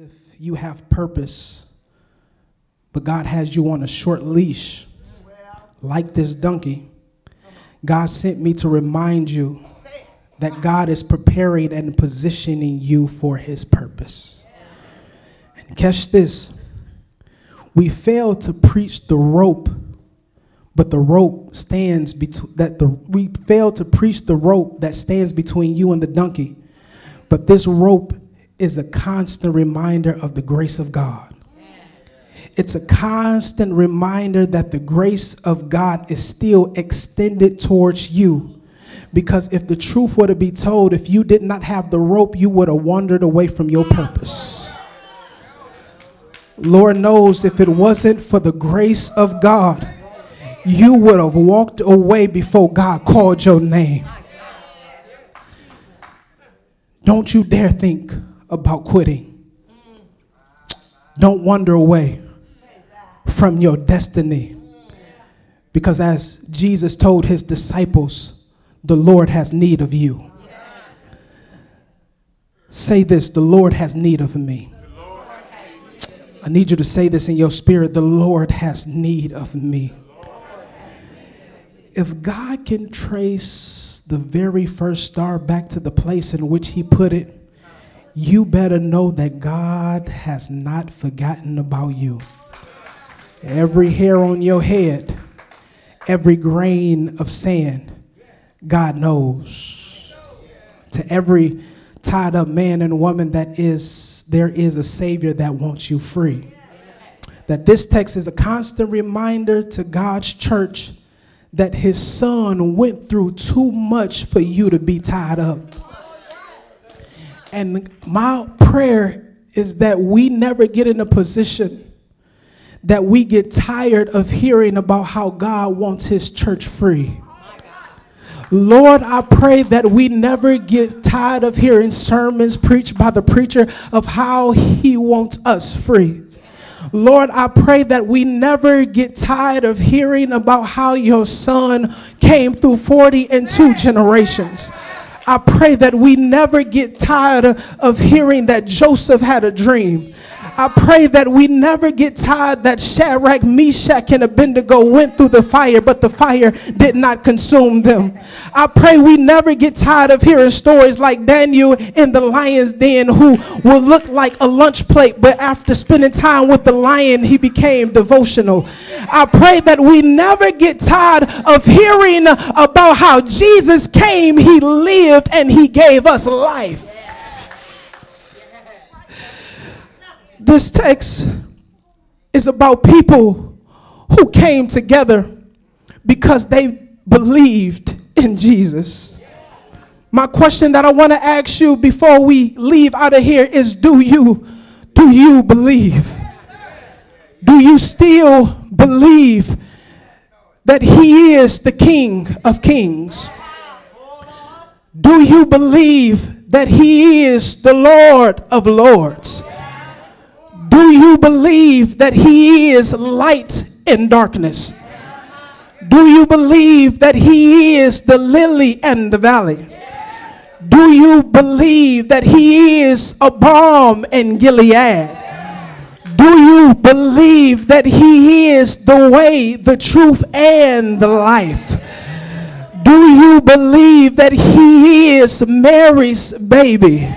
if you have purpose, but God has you on a short leash, like this donkey. God sent me to remind you that God is preparing and positioning you for his purpose. And catch this we fail to preach the rope, but the rope stands between that the we fail to preach the rope that stands between you and the donkey. But this rope is a constant reminder of the grace of God. It's a constant reminder that the grace of God is still extended towards you. Because if the truth were to be told, if you did not have the rope, you would have wandered away from your purpose. Lord knows if it wasn't for the grace of God, you would have walked away before God called your name. Don't you dare think about quitting. Don't wander away from your destiny. Because as Jesus told his disciples, the Lord has need of you. Say this the Lord has need of me. I need you to say this in your spirit the Lord has need of me. If God can trace the very first star back to the place in which He put it, you better know that God has not forgotten about you. Every hair on your head, every grain of sand, God knows. To every tied up man and woman that is, there is a Savior that wants you free. That this text is a constant reminder to God's church that His Son went through too much for you to be tied up. And my prayer is that we never get in a position that we get tired of hearing about how God wants his church free. Lord, I pray that we never get tired of hearing sermons preached by the preacher of how he wants us free. Lord, I pray that we never get tired of hearing about how your son came through 40 and two generations. I pray that we never get tired of hearing that Joseph had a dream. I pray that we never get tired that Shadrach, Meshach, and Abednego went through the fire, but the fire did not consume them. I pray we never get tired of hearing stories like Daniel in the lion's den, who will look like a lunch plate, but after spending time with the lion, he became devotional. I pray that we never get tired of hearing about how Jesus came, he lived, and he gave us life. This text is about people who came together because they believed in Jesus. My question that I want to ask you before we leave out of here is do you do you believe? Do you still believe that he is the king of kings? Do you believe that he is the lord of lords? Do you believe that He is light in darkness? Do you believe that He is the lily and the valley? Do you believe that He is a balm in Gilead? Do you believe that He is the way, the truth, and the life? Do you believe that He is Mary's baby?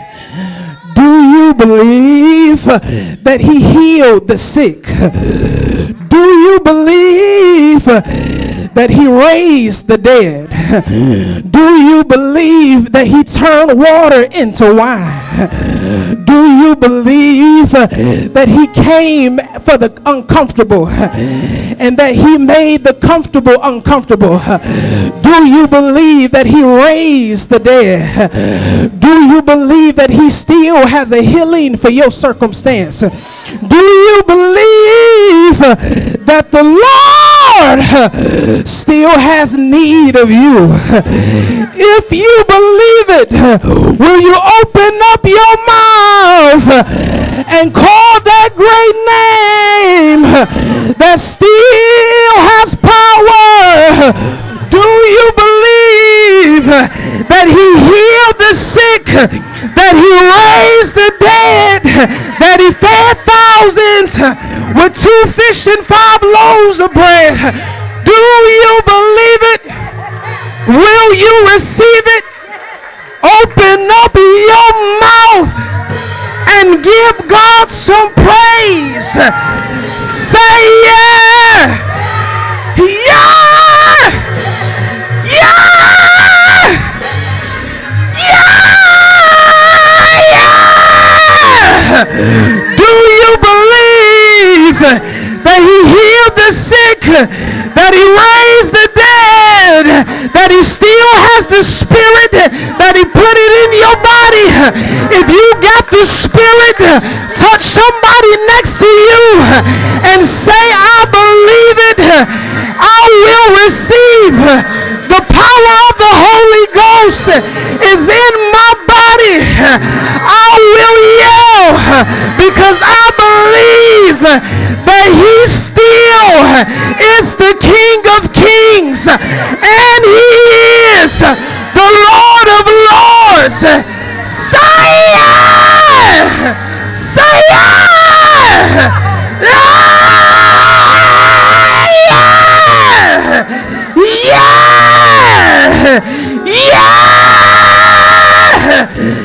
Do you believe that he healed the sick? Do you believe that he raised the dead? Do you believe that he turned water into wine? Do you believe uh, that he came for the uncomfortable uh, and that he made the comfortable uncomfortable? Uh, do you believe that he raised the dead? Do you believe that he still has a healing for your circumstance? Do you believe that the Lord still has need of you? If you believe it, will you open up your mouth and call that great name that still has power? Do you believe that he healed the sick, that he raised the dead, that he fed thousands fish and five loaves of bread. Do you believe it? Will you receive it? Open up your mouth and give God some praise. Say yeah. That he healed the sick, that he raised the dead, that he still has the spirit, that he put it in your body? If you got the spirit, touch somebody next to you and say, I believe it. I will receive the power of the Holy Ghost is in my body. I will yell because I believe Zion! Zion! Yeah! Yeah! Yeah! yeah!